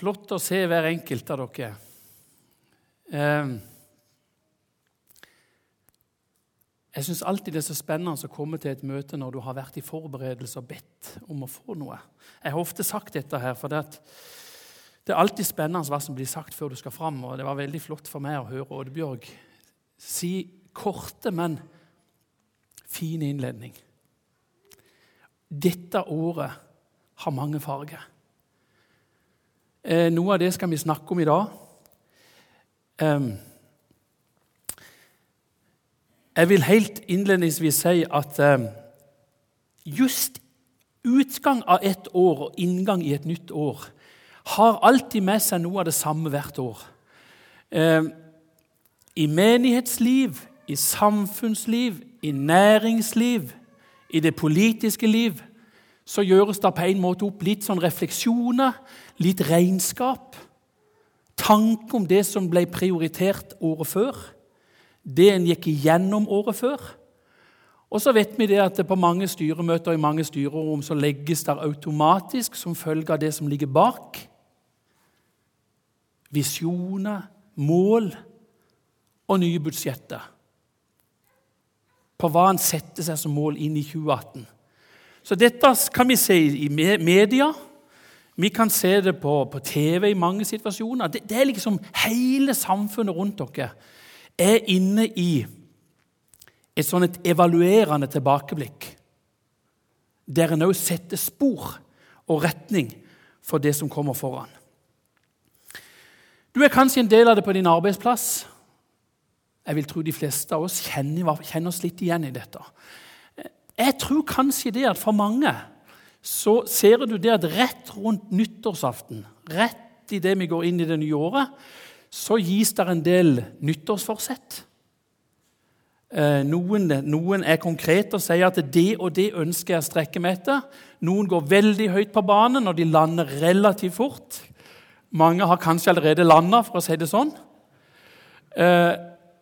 Flott å se hver enkelt av dere. Eh, jeg syns alltid det er så spennende å komme til et møte når du har vært i forberedelse og bedt om å få noe. Jeg har ofte sagt dette her, for det, er alltid spennende hva som blir sagt før du skal fram. Og det var veldig flott for meg å høre Oddbjørg si korte, men fine innledning. Dette året har mange farger. Eh, noe av det skal vi snakke om i dag. Jeg vil helt innledningsvis si at just utgang av ett år og inngang i et nytt år har alltid med seg noe av det samme hvert år. I menighetsliv, i samfunnsliv, i næringsliv, i det politiske liv, så gjøres det på en måte opp litt sånn refleksjoner, litt regnskap. Tanke om det som ble prioritert året før det en gikk igjennom året før. Og så vet vi det at det på mange styremøter i mange styrerom så legges det automatisk som følge av det som ligger bak. Visjoner, mål og nye budsjetter. På hva en setter seg som mål inn i 2018. Så dette kan vi se i media. Vi kan se det på, på TV i mange situasjoner. Det, det er liksom hele samfunnet rundt dere er inne i et sånn et evaluerende tilbakeblikk, der en òg setter spor og retning for det som kommer foran. Du er kanskje en del av det på din arbeidsplass. Jeg vil tro de fleste av oss kjenner, kjenner oss litt igjen i dette. Jeg tror kanskje det at for mange så ser du det at rett rundt nyttårsaften, rett idet vi går inn i det nye året, så gis det en del nyttårsforsett. Eh, noen, noen, er konkrete og sier at det og det ønsker jeg å strekke meg etter. Noen går veldig høyt på banen, og de lander relativt fort. Mange har kanskje allerede landa, for å si det sånn. Eh,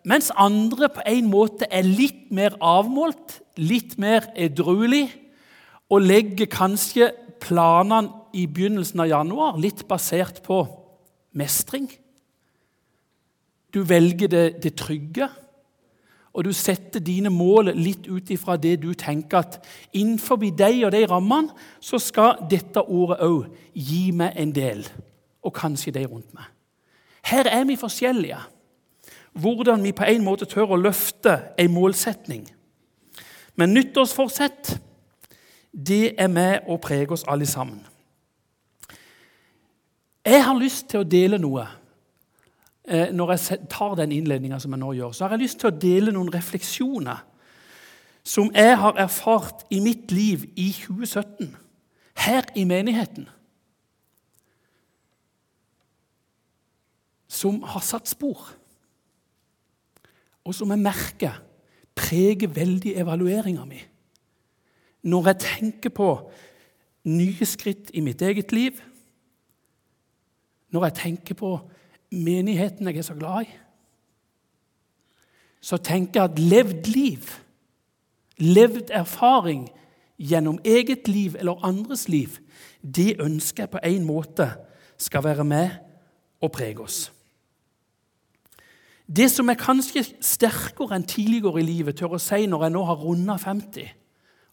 mens andre på en måte er litt mer avmålt, litt mer edruelig, og legger kanskje planene i begynnelsen av januar litt basert på mestring. Du velger det, det trygge, og du setter dine mål litt ut ifra det du tenker at innenfor deg og de rammene så skal dette året òg gi meg en del, og kanskje de rundt meg. Her er vi forskjellige. Hvordan vi på en måte tør å løfte en målsetning. Men nyttårsforsett det er med å prege oss alle sammen. Jeg har lyst til å dele noe Eh, når jeg tar den innledninga som jeg nå gjør, så har jeg lyst til å dele noen refleksjoner som jeg har erfart i mitt liv i 2017, her i menigheten. Som har satt spor, og som jeg merker preger veldig evalueringa mi. Når jeg tenker på nye skritt i mitt eget liv, når jeg tenker på menigheten jeg er så glad i, så tenker jeg at levd liv, levd erfaring gjennom eget liv eller andres liv, det ønsker jeg på en måte skal være med og prege oss. Det som er kanskje sterkere enn tidligere i livet, tør å si når jeg nå har runda 50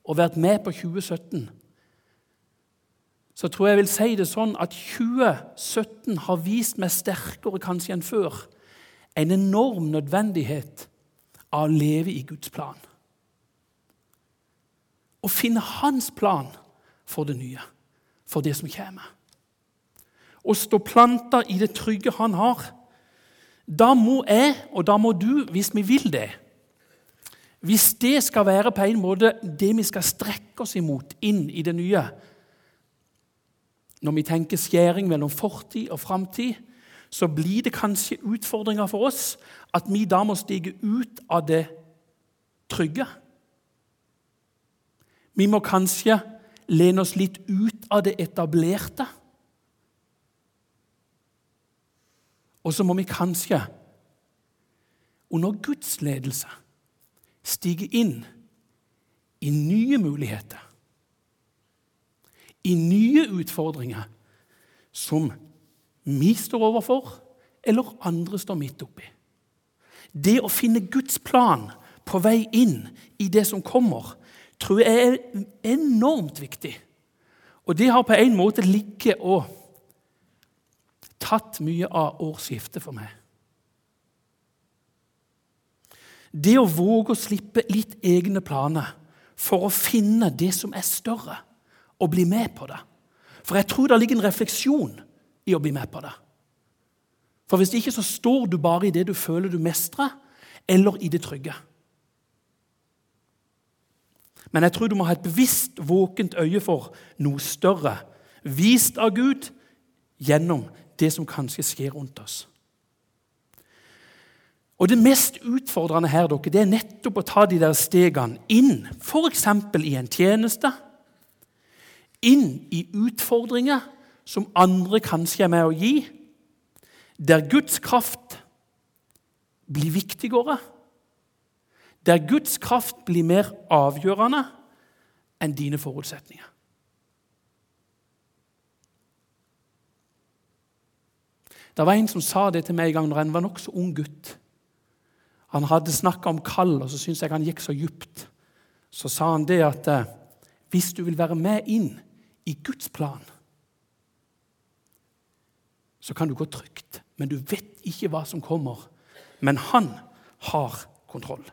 og vært med på 2017, så tror jeg jeg vil si det sånn at 2017 har vist meg sterkere kanskje enn før en enorm nødvendighet av å leve i Guds plan. Å finne hans plan for det nye, for det som kommer. Å stå planta i det trygge han har. Da må jeg, og da må du, hvis vi vil det Hvis det skal være på en måte det vi skal strekke oss imot inn i det nye, når vi tenker skjæring mellom fortid og framtid, så blir det kanskje utfordringer for oss at vi da må stige ut av det trygge. Vi må kanskje lene oss litt ut av det etablerte. Og så må vi kanskje, under Guds ledelse, stige inn i nye muligheter i nye utfordringer som vi står overfor, eller andre står midt oppi. Det å finne Guds plan på vei inn i det som kommer, tror jeg er enormt viktig. Og det har på en måte ligget og tatt mye av årsskiftet for meg. Det å våge å slippe litt egne planer for å finne det som er større, og bli med på det. For jeg tror det ligger en refleksjon i å bli med på det. For hvis ikke så står du bare i det du føler du mestrer, eller i det trygge. Men jeg tror du må ha et bevisst, våkent øye for noe større, vist av Gud gjennom det som kanskje skjer rundt oss. Og Det mest utfordrende her dere, det er nettopp å ta de der stegene inn, f.eks. i en tjeneste, inn i utfordringer som andre kanskje er med å gi, der Guds kraft blir viktigere, der Guds kraft blir mer avgjørende enn dine forutsetninger. Det var en som sa det til meg en gang når han var nokså ung gutt. Han hadde snakka om kall, og så syntes jeg han gikk så djupt. Så sa han det at eh, hvis du vil være med inn i Guds plan, så kan du gå trygt. Men du vet ikke hva som kommer. Men han har kontroll.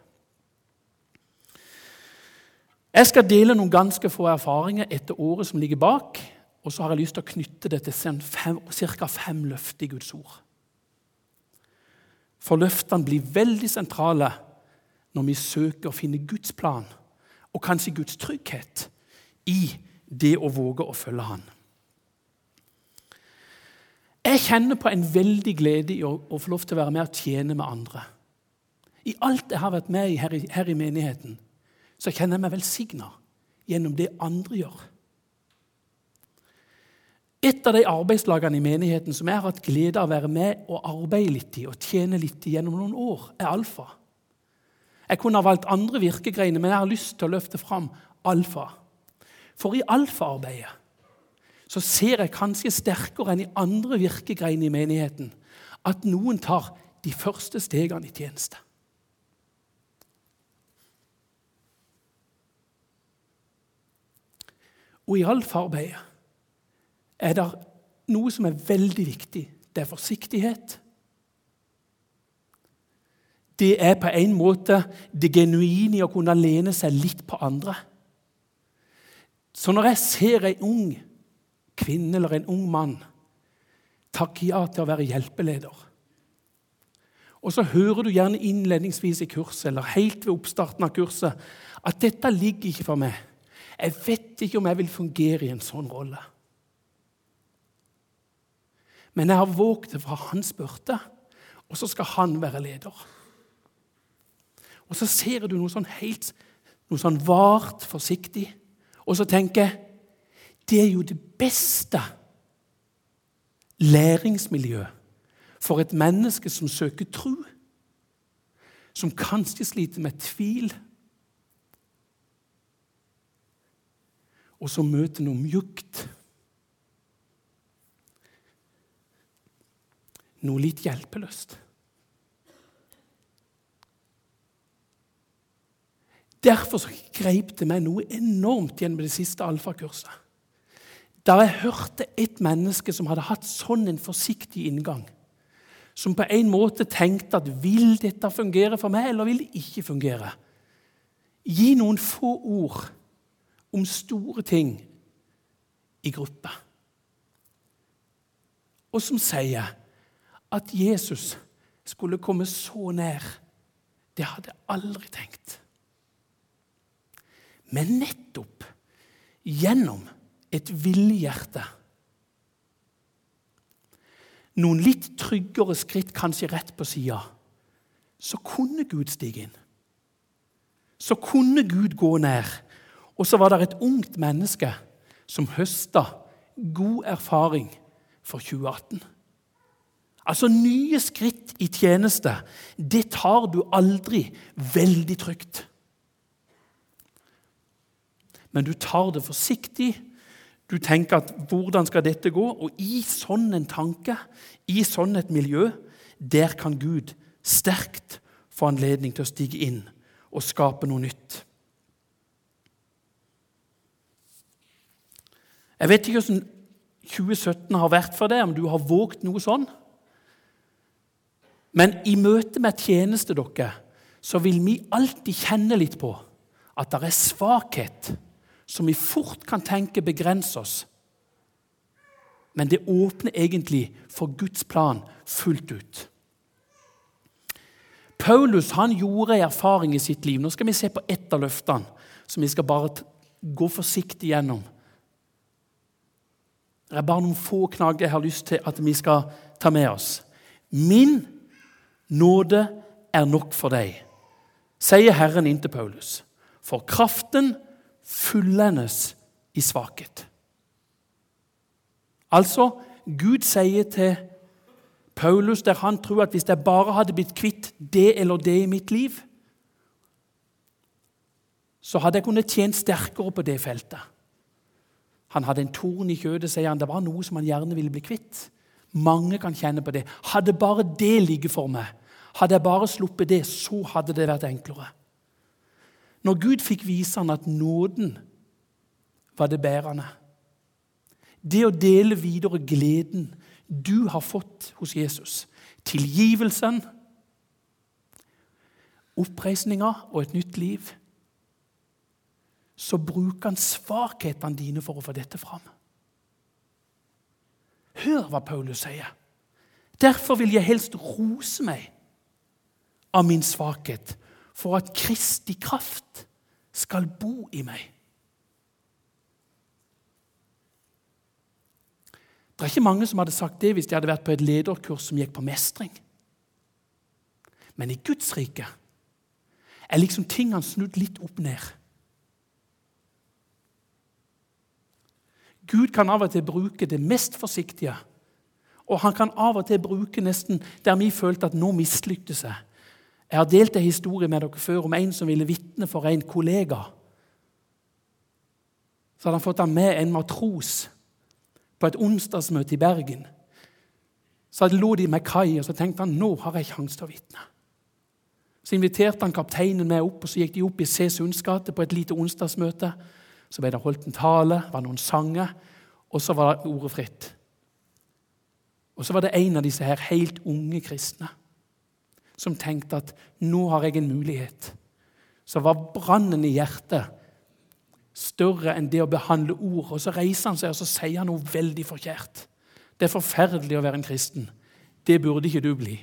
Jeg skal dele noen ganske få erfaringer etter året som ligger bak. Og så har jeg lyst til å knytte det til ca. fem løfter i Guds ord. For løftene blir veldig sentrale når vi søker å finne Guds plan og kanskje Guds trygghet i det å våge å følge Han. Jeg kjenner på en veldig glede i å, å få lov til å være med og tjene med andre. I alt jeg har vært med i her, her i menigheten, så kjenner jeg meg velsigna gjennom det andre gjør. Et av de arbeidslagene i menigheten som jeg har hatt glede av å være med og arbeide litt i og tjene litt i gjennom noen år, er Alfa. Jeg kunne ha valgt andre virkegreiner, men jeg har lyst til å løfte fram Alfa. For i Alfa-arbeidet så ser jeg kanskje sterkere enn i andre virkegreiner i menigheten at noen tar de første stegene i tjeneste. Og i alfa-arbeidet er det noe som er veldig viktig. Det er forsiktighet. Det er på en måte det genuine i å kunne lene seg litt på andre. Så når jeg ser en ung kvinne eller en ung mann takke ja til å være hjelpeleder, og så hører du gjerne innledningsvis i kurset eller helt ved oppstarten av kurset at dette ligger ikke for meg. Jeg vet ikke om jeg vil fungere i en sånn rolle. Men jeg har våget det fra han spurte, og så skal han være leder. Og så ser du noe sånn helt noe sånn vart, forsiktig. Og så tenker jeg det er jo det beste læringsmiljøet for et menneske som søker tro, som kanskje sliter med tvil, og som møter noe mjukt. Noe litt hjelpeløst. Derfor greip det meg noe enormt gjennom det siste alfakurset. Da jeg hørte et menneske som hadde hatt sånn en forsiktig inngang, som på en måte tenkte at vil dette fungere for meg, eller vil det ikke fungere? Gi noen få ord om store ting i gruppa. Og som sier at Jesus skulle komme så nær, det hadde jeg aldri tenkt. Men nettopp gjennom et villig hjerte Noen litt tryggere skritt, kanskje rett på sida, så kunne Gud stige inn. Så kunne Gud gå nær. Og så var det et ungt menneske som høsta god erfaring for 2018. Altså nye skritt i tjeneste, det tar du aldri veldig trygt. Men du tar det forsiktig, Du tenker at 'hvordan skal dette gå?' Og i sånn en tanke, i sånn et miljø, der kan Gud sterkt få anledning til å stige inn og skape noe nytt. Jeg vet ikke hvordan 2017 har vært for deg, om du har våget noe sånn. Men i møte med tjeneste dere, så vil vi alltid kjenne litt på at det er svakhet som vi fort kan tenke begrenser oss. Men det åpner egentlig for Guds plan fullt ut. Paulus han gjorde en erfaring i sitt liv. Nå skal vi se på ett av løftene, som vi skal bare gå forsiktig gjennom. Det er bare noen få knagger jeg har lyst til at vi skal ta med oss. Min nåde er nok for deg, sier Herren inn til Paulus. For kraften fullendes i svakhet. Altså, Gud sier til Paulus, der han tror at hvis jeg bare hadde blitt kvitt det eller det i mitt liv, så hadde jeg kunnet tjene sterkere på det feltet. Han hadde en torn i kjødet, sier han. Det var noe som han gjerne ville bli kvitt. Mange kan kjenne på det. Hadde bare det ligget for meg, hadde jeg bare sluppet det, så hadde det vært enklere. Når Gud fikk vise han at nåden var det bærende Det å dele videre gleden du har fått hos Jesus, tilgivelsen, oppreisninga og et nytt liv, så bruker han svakhetene dine for å få dette fram. Hør hva Paulus sier. Derfor vil jeg helst rose meg av min svakhet, for at Kristi kraft skal bo i meg. Det er ikke mange som hadde sagt det hvis de hadde vært på et lederkurs som gikk på mestring. Men i Guds rike er liksom tingene snudd litt opp ned. Gud kan av og til bruke det mest forsiktige, og han kan av og til bruke nesten der vi følte at nå mislyktes jeg. Jeg har delt en historie med dere før om en som ville vitne for en kollega. Så hadde han fått ham med en matros på et onsdagsmøte i Bergen. Så lå de med kai, og så tenkte han nå har jeg sjanse til å vitne. Så inviterte han kapteinen med opp, og så gikk de opp i C. Sunds gate på et lite onsdagsmøte. Så ble det holdt en tale, var noen sanger, og så var det ordet fritt. Og så var det en av disse her helt unge kristne som tenkte at nå har jeg en mulighet. Så var brannen i hjertet større enn det å behandle ord. Og Så reiser han seg og så sier han noe veldig forkjært. Det er forferdelig å være en kristen. Det burde ikke du bli.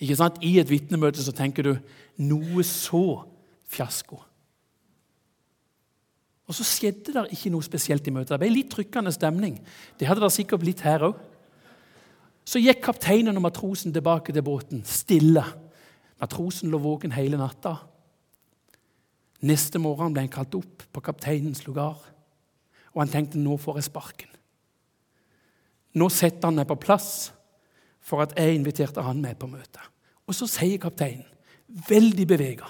Ikke sant? I et vitnemøte så tenker du noe så fiasko. Og så skjedde det ikke noe spesielt i møtet. Det ble litt trykkende stemning. Det hadde det sikkert blitt her òg. Så gikk kapteinen og matrosen tilbake til båten, stille. Matrosen lå våken hele natta. Neste morgen ble han kalt opp på kapteinens lugar, og han tenkte nå får jeg sparken. Nå setter han meg på plass for at jeg inviterte han med på møtet. Og så sier kapteinen, veldig bevega,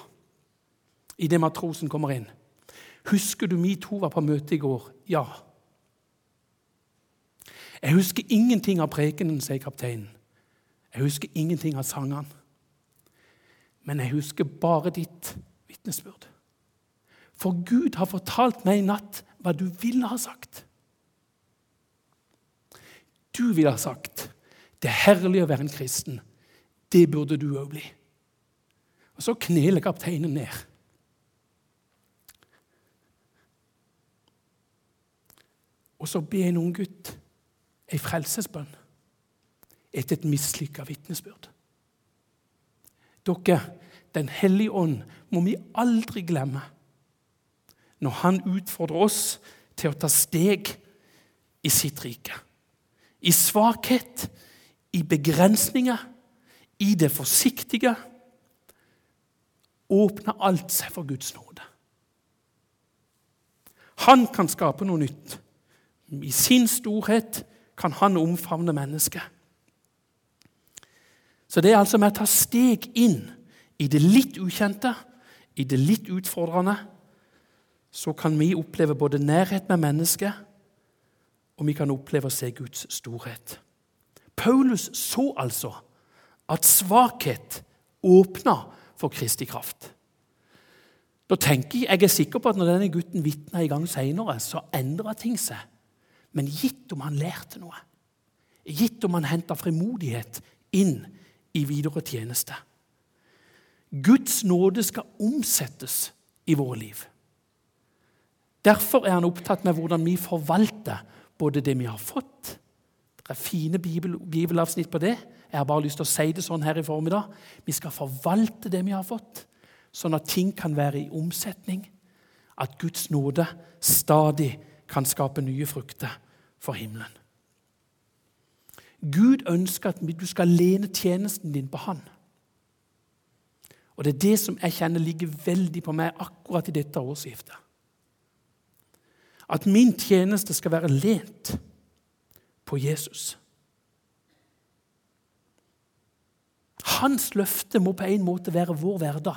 idet matrosen kommer inn, 'Husker du vi to var på møte i går?' 'Ja.' Jeg husker ingenting av prekenen, sier kapteinen. Jeg husker ingenting av sangene. Men jeg husker bare ditt vitnesbyrd. For Gud har fortalt meg i natt hva du ville ha sagt. Du ville ha sagt det er herlig å være en kristen. Det burde du òg bli. Og så kneler kapteinen ned. Og så ber en ung gutt ei frelsesbønn etter et mislykka vitnesbyrd. Dere, Den hellige ånd må vi aldri glemme når han utfordrer oss til å ta steg i sitt rike. I svakhet, i begrensninger, i det forsiktige. Åpner alt seg for Guds nåde. Han kan skape noe nytt. I sin storhet kan han omfavne mennesket. Så det er altså med å ta steg inn i det litt ukjente, i det litt utfordrende, så kan vi oppleve både nærhet med mennesket, og vi kan oppleve å se Guds storhet. Paulus så altså at svakhet åpna for Kristi kraft. Da tenker Jeg jeg er sikker på at når denne gutten vitna i gang seinere, så endra ting seg. Men gitt om han lærte noe, gitt om han henta frimodighet inn i videre tjeneste Guds nåde skal omsettes i våre liv. Derfor er han opptatt med hvordan vi forvalter både det vi har fått Det er fine bibel, bibelavsnitt på det. Jeg har bare lyst til å si det sånn her i formiddag. Vi skal forvalte det vi har fått, sånn at ting kan være i omsetning. At Guds nåde stadig kan skape nye frukter for himmelen. Gud ønsker at du skal lene tjenesten din på Han. Og Det er det som jeg kjenner ligger veldig på meg akkurat i dette årsskiftet. At min tjeneste skal være lent på Jesus. Hans løfte må på en måte være vår hverdag.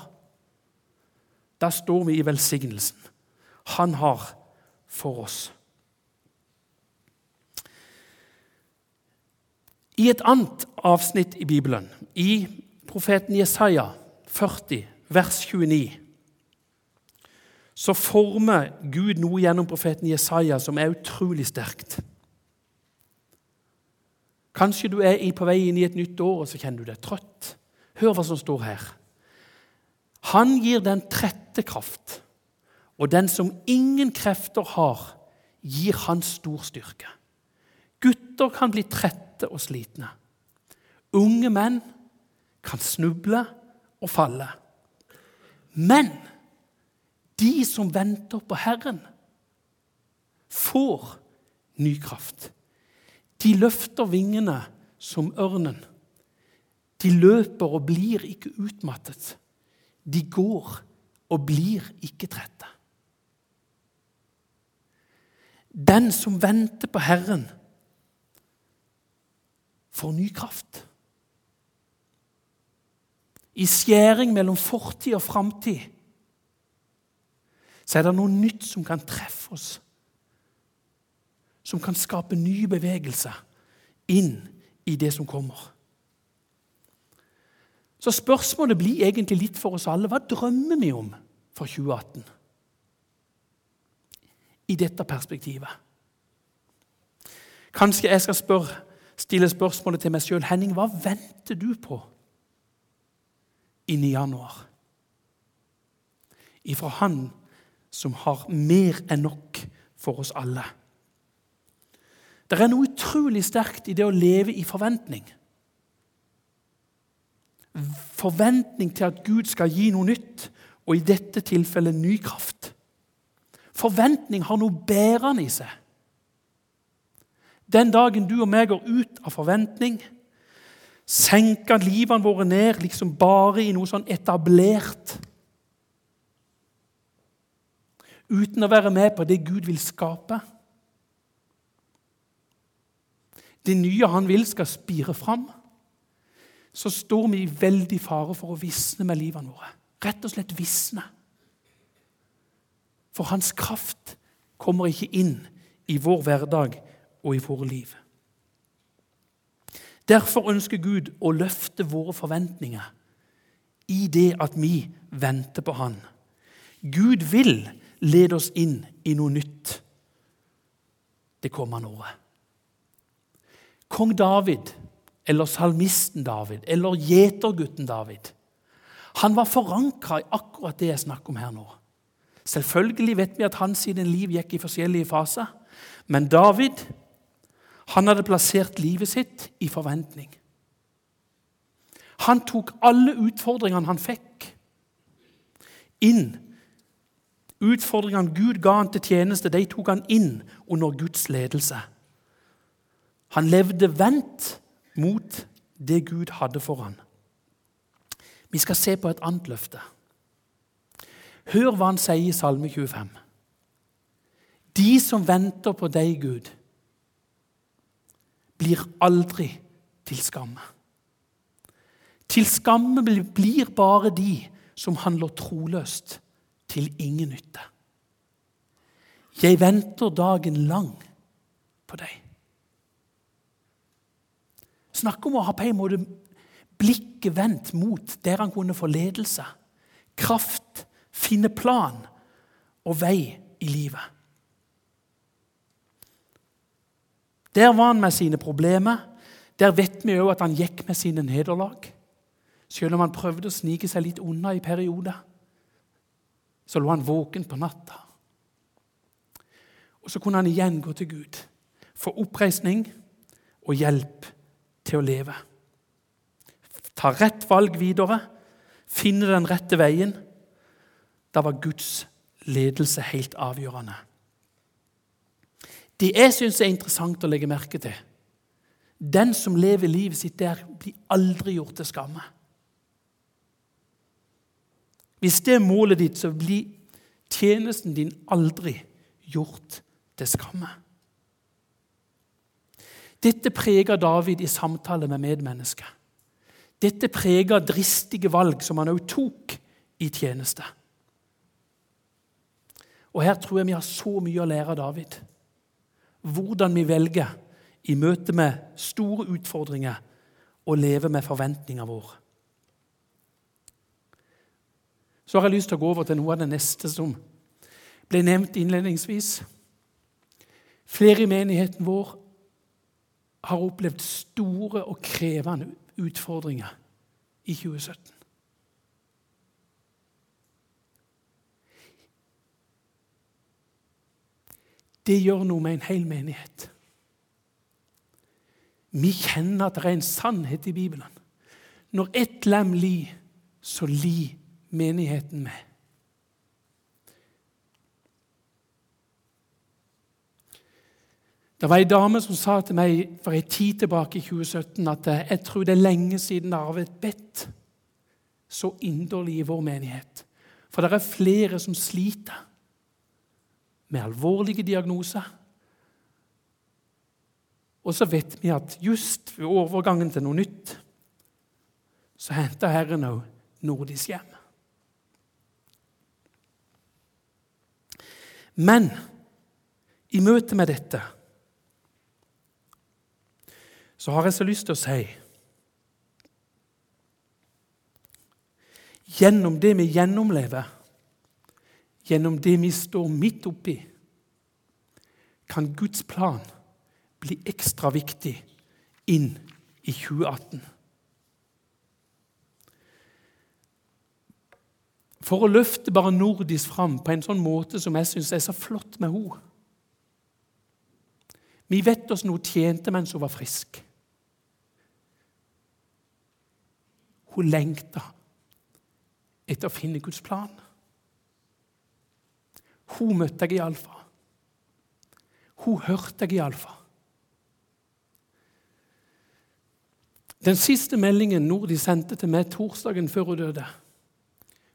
Da står vi i velsignelsen han har for oss. I et annet avsnitt i Bibelen, i profeten Jesaja 40, vers 29, så former Gud noe gjennom profeten Jesaja som er utrolig sterkt. Kanskje du er på vei inn i et nytt år og så kjenner du deg trøtt. Hør hva som står her. Han gir den trette kraft, og den som ingen krefter har, gir han stor styrke. Gutter kan bli trette og slitne. Unge menn kan snuble og falle. Men de som venter på Herren, får ny kraft. De løfter vingene som ørnen. De løper og blir ikke utmattet. De går og blir ikke trette. Den som venter på Herren, får ny kraft. I skjæring mellom fortid og framtid så er det noe nytt som kan treffe oss. Som kan skape nye bevegelser inn i det som kommer. Så spørsmålet blir egentlig litt for oss alle hva drømmer vi om for 2018? I dette perspektivet. Kanskje jeg skal spørre, stille spørsmålet til meg sjøl. Henning, hva venter du på inn i januar? Ifra Han som har mer enn nok for oss alle. Det er noe utrolig sterkt i det å leve i forventning. Forventning til at Gud skal gi noe nytt, og i dette tilfellet ny kraft. Forventning har noe bærende i seg. Den dagen du og meg går ut av forventning, senker livene våre ned liksom bare i noe sånn etablert uten å være med på det Gud vil skape. Det nye han vil skal spire fram. Så står vi i veldig fare for å visne med livene våre. Rett og slett visne. For hans kraft kommer ikke inn i vår hverdag og i våre liv. Derfor ønsker Gud å løfte våre forventninger i det at vi venter på Han. Gud vil lede oss inn i noe nytt det kommende året. Kong David, eller salmisten David, eller gjetergutten David, han var forankra i akkurat det jeg snakker om her nå. Selvfølgelig vet vi at hans liv gikk i forskjellige faser, men David han hadde plassert livet sitt i forventning. Han tok alle utfordringene han fikk, inn Utfordringene Gud ga han til tjeneste, de tok han inn under Guds ledelse. Han levde vendt mot det Gud hadde for han. Vi skal se på et annet løfte. Hør hva han sier i Salme 25. De som venter på deg, Gud, blir aldri til skamme. Til skamme blir bare de som handler troløst til ingen nytte. Jeg venter dagen lang på deg. Snakk om å ha på en måte blikket vendt mot der han kunne få ledelse, kraft, finne plan og vei i livet. Der var han med sine problemer. Der vet vi òg at han gikk med sine nederlag. Selv om han prøvde å snike seg litt unna i perioder, så lå han våken på natta. Og så kunne han igjen gå til Gud, få oppreisning og hjelp til å leve. Ta rett valg videre, finne den rette veien. Da var Guds ledelse helt avgjørende. Det jeg syns er interessant å legge merke til Den som lever livet sitt der, blir aldri gjort til skamme. Hvis det er målet ditt, så blir tjenesten din aldri gjort til skamme. Dette preger David i samtale med medmennesker. Dette preger dristige valg som han også tok i tjeneste. Og Her tror jeg vi har så mye å lære av David. Hvordan vi velger i møte med store utfordringer å leve med forventninga vår. Så har jeg lyst til å gå over til noe av det neste som ble nevnt innledningsvis. Flere i menigheten vår har opplevd store og krevende utfordringer i 2017. Det gjør noe med en hel menighet. Vi kjenner at det er en sannhet i Bibelen. Når ett lem lir, så lir menigheten med. Det var ei dame som sa til meg for en tid tilbake i 2017 at jeg tror det er lenge siden det har vært bedt så inderlig i vår menighet. For det er flere som sliter med alvorlige diagnoser. Og så vet vi at just ved overgangen til noe nytt så henter Herren òg nordisk hjem. Men i møte med dette så har jeg så lyst til å si Gjennom det vi gjennomlever, gjennom det vi står midt oppi, kan Guds plan bli ekstra viktig inn i 2018. For å løfte bare nordisk fram på en sånn måte som jeg syns er så flott med henne. Vi vet oss noe tjente mens hun var frisk. Hun lengta etter å finne Guds plan. Hun møtte jeg Alfa. Hun hørte jeg Alfa. Den siste meldingen Nordi sendte til meg torsdagen før hun døde,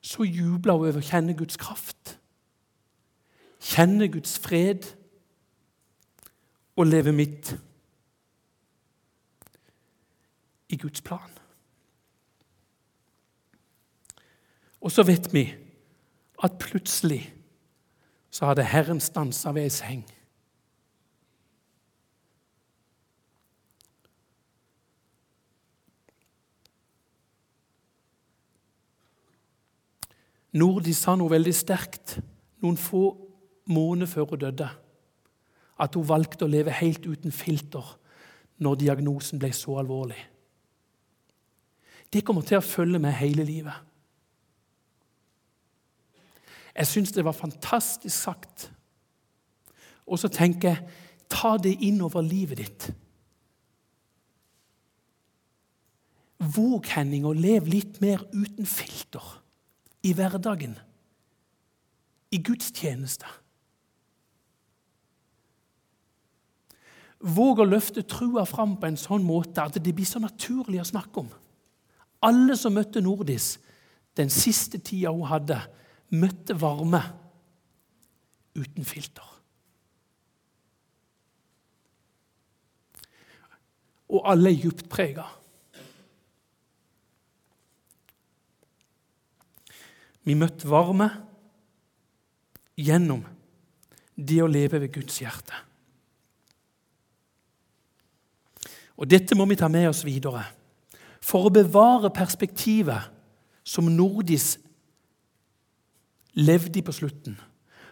så jubla hun over å kjenne Guds kraft, kjenne Guds fred og leve midt i Guds plan. Og så vet vi at plutselig så hadde Herren stansa ved ei seng. Nordi sa noe veldig sterkt noen få måneder før hun døde. At hun valgte å leve helt uten filter når diagnosen ble så alvorlig. Det kommer til å følge med hele livet. Jeg syns det var fantastisk sagt. Og så tenker jeg ta det inn over livet ditt. Våg, Henning, å leve litt mer uten filter i hverdagen, i gudstjeneste. Våg å løfte trua fram på en sånn måte at det blir så naturlig å snakke om. Alle som møtte Nordis den siste tida hun hadde, møtte varme uten filter. Og alle er djupt prega. Vi møtte varme gjennom det å leve ved Guds hjerte. Og Dette må vi ta med oss videre. For å bevare perspektivet som Nordis levde de på slutten.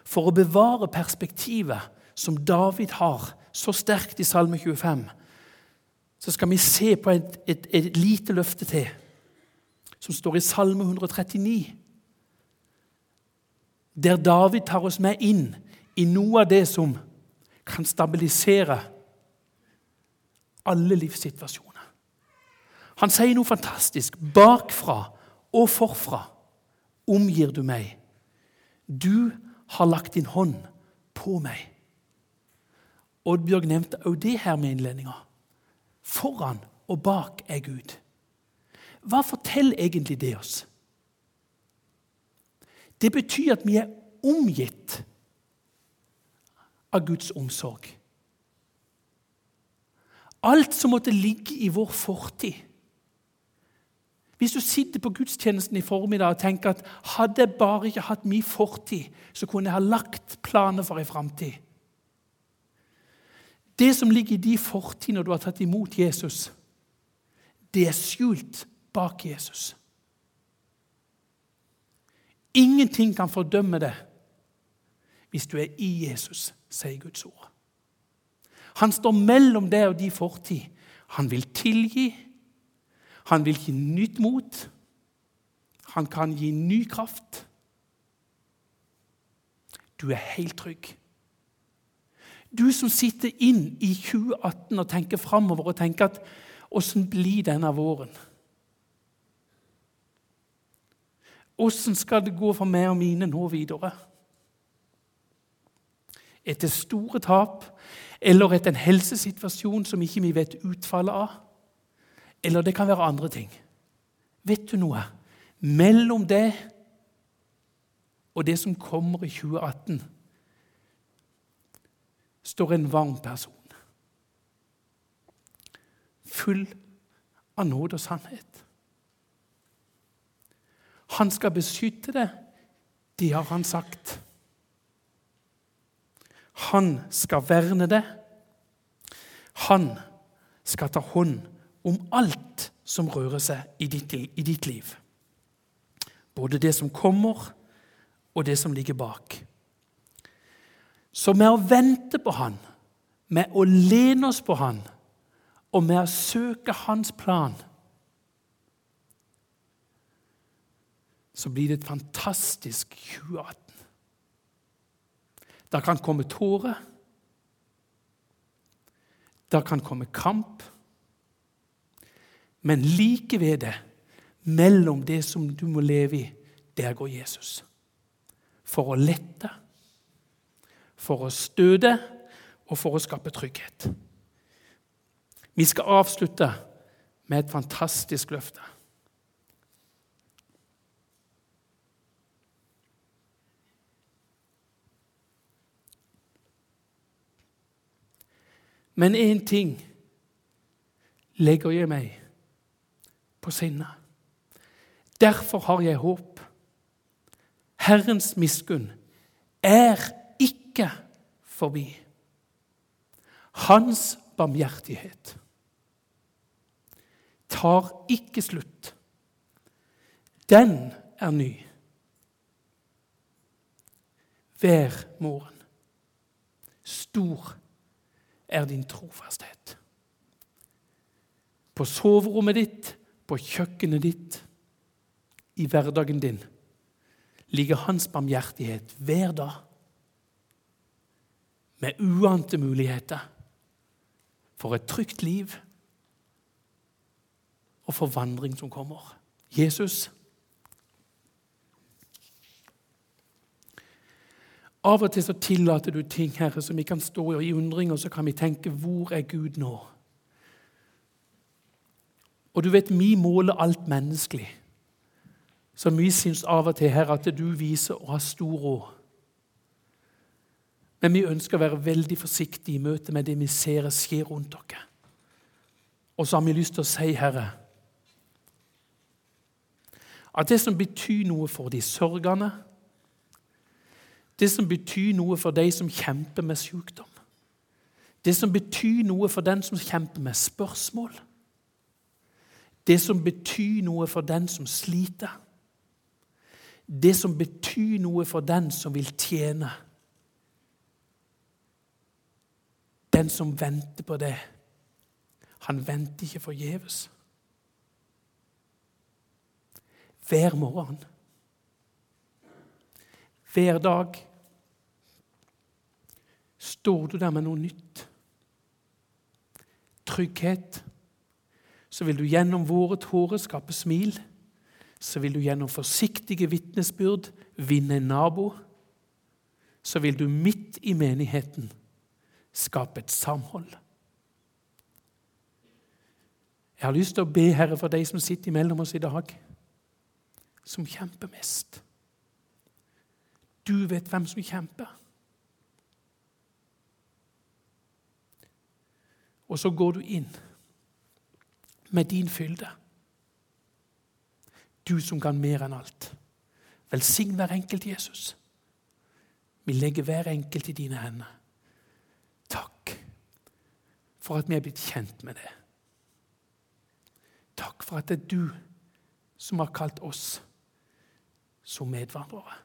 For å bevare perspektivet som David har så sterkt i Salme 25, så skal vi se på et, et, et lite løfte til, som står i Salme 139. Der David tar oss med inn i noe av det som kan stabilisere alle livssituasjoner. Han sier noe fantastisk. Bakfra og forfra omgir du meg. Du har lagt din hånd på meg. Oddbjørg nevnte også det her med innledninga. Foran og bak er Gud. Hva forteller egentlig det oss? Det betyr at vi er omgitt av Guds omsorg. Alt som måtte ligge i vår fortid. Hvis du sitter på gudstjenesten i formiddag og tenker at hadde jeg bare ikke hatt min fortid, så kunne jeg ha lagt planer for ei framtid. Det som ligger i din fortid når du har tatt imot Jesus, det er skjult bak Jesus. Ingenting kan fordømme det hvis du er i Jesus, sier Guds ord. Han står mellom deg og din fortid. Han vil tilgi. Han vil gi nytt mot. Han kan gi ny kraft. Du er helt trygg. Du som sitter inn i 2018 og tenker framover og tenker at åssen blir denne våren? Åssen skal det gå for meg og mine nå videre? Etter store tap eller etter en helsesituasjon som ikke vi vet utfallet av? Eller det kan være andre ting. Vet du noe? Mellom det og det som kommer i 2018, står en varm person. Full av nåde og sannhet. Han skal beskytte det, det har han sagt. Han skal verne det. Han skal ta hånd om alt som rører seg i ditt, i ditt liv. Både det som kommer, og det som ligger bak. Så med å vente på Han, med å lene oss på Han og med å søke Hans plan, så blir det et fantastisk 2018. Der kan komme tårer. Der kan komme kamp. Men like ved det, mellom det som du må leve i, der går Jesus. For å lette, for å støte og for å skape trygghet. Vi skal avslutte med et fantastisk løfte. Men én ting legger jeg meg på sinnet. Derfor har jeg håp. Herrens miskunn er ikke forbi. Hans barmhjertighet tar ikke slutt. Den er ny. Hver morgen. Stor er din trofasthet. På soverommet ditt, på kjøkkenet ditt, i hverdagen din ligger hans barmhjertighet hver dag. Med uante muligheter for et trygt liv og for vandring som kommer. Jesus Av og til så tillater du ting Herre, som vi kan stå i undring, og så kan vi tenke 'Hvor er Gud nå?' Og du vet, vi måler alt menneskelig. Så vi syns av og til Herre, at du viser å ha stor råd. Men vi ønsker å være veldig forsiktige i møte med det vi ser skje rundt dere. Og så har vi lyst til å si, Herre, at det som betyr noe for de sørgende, Det som betyr noe for de som kjemper med sykdom. Det som betyr noe for den som kjemper med spørsmål. Det som betyr noe for den som sliter. Det som betyr noe for den som vil tjene. Den som venter på det, han venter ikke forgjeves. Hver morgen, hver dag, står du der med noe nytt. Trygghet. Så vil du gjennom våre tårer skape smil. Så vil du gjennom forsiktige vitnesbyrd vinne en nabo. Så vil du midt i menigheten skape et samhold. Jeg har lyst til å be Herre for de som sitter imellom oss i dag, som kjemper mest. Du vet hvem som kjemper. Og så går du inn med din fylde. Du som kan mer enn alt. Velsign hver enkelt, Jesus. Vi legger hver enkelt i dine hender. Takk for at vi er blitt kjent med det. Takk for at det er du som har kalt oss som medvandrere.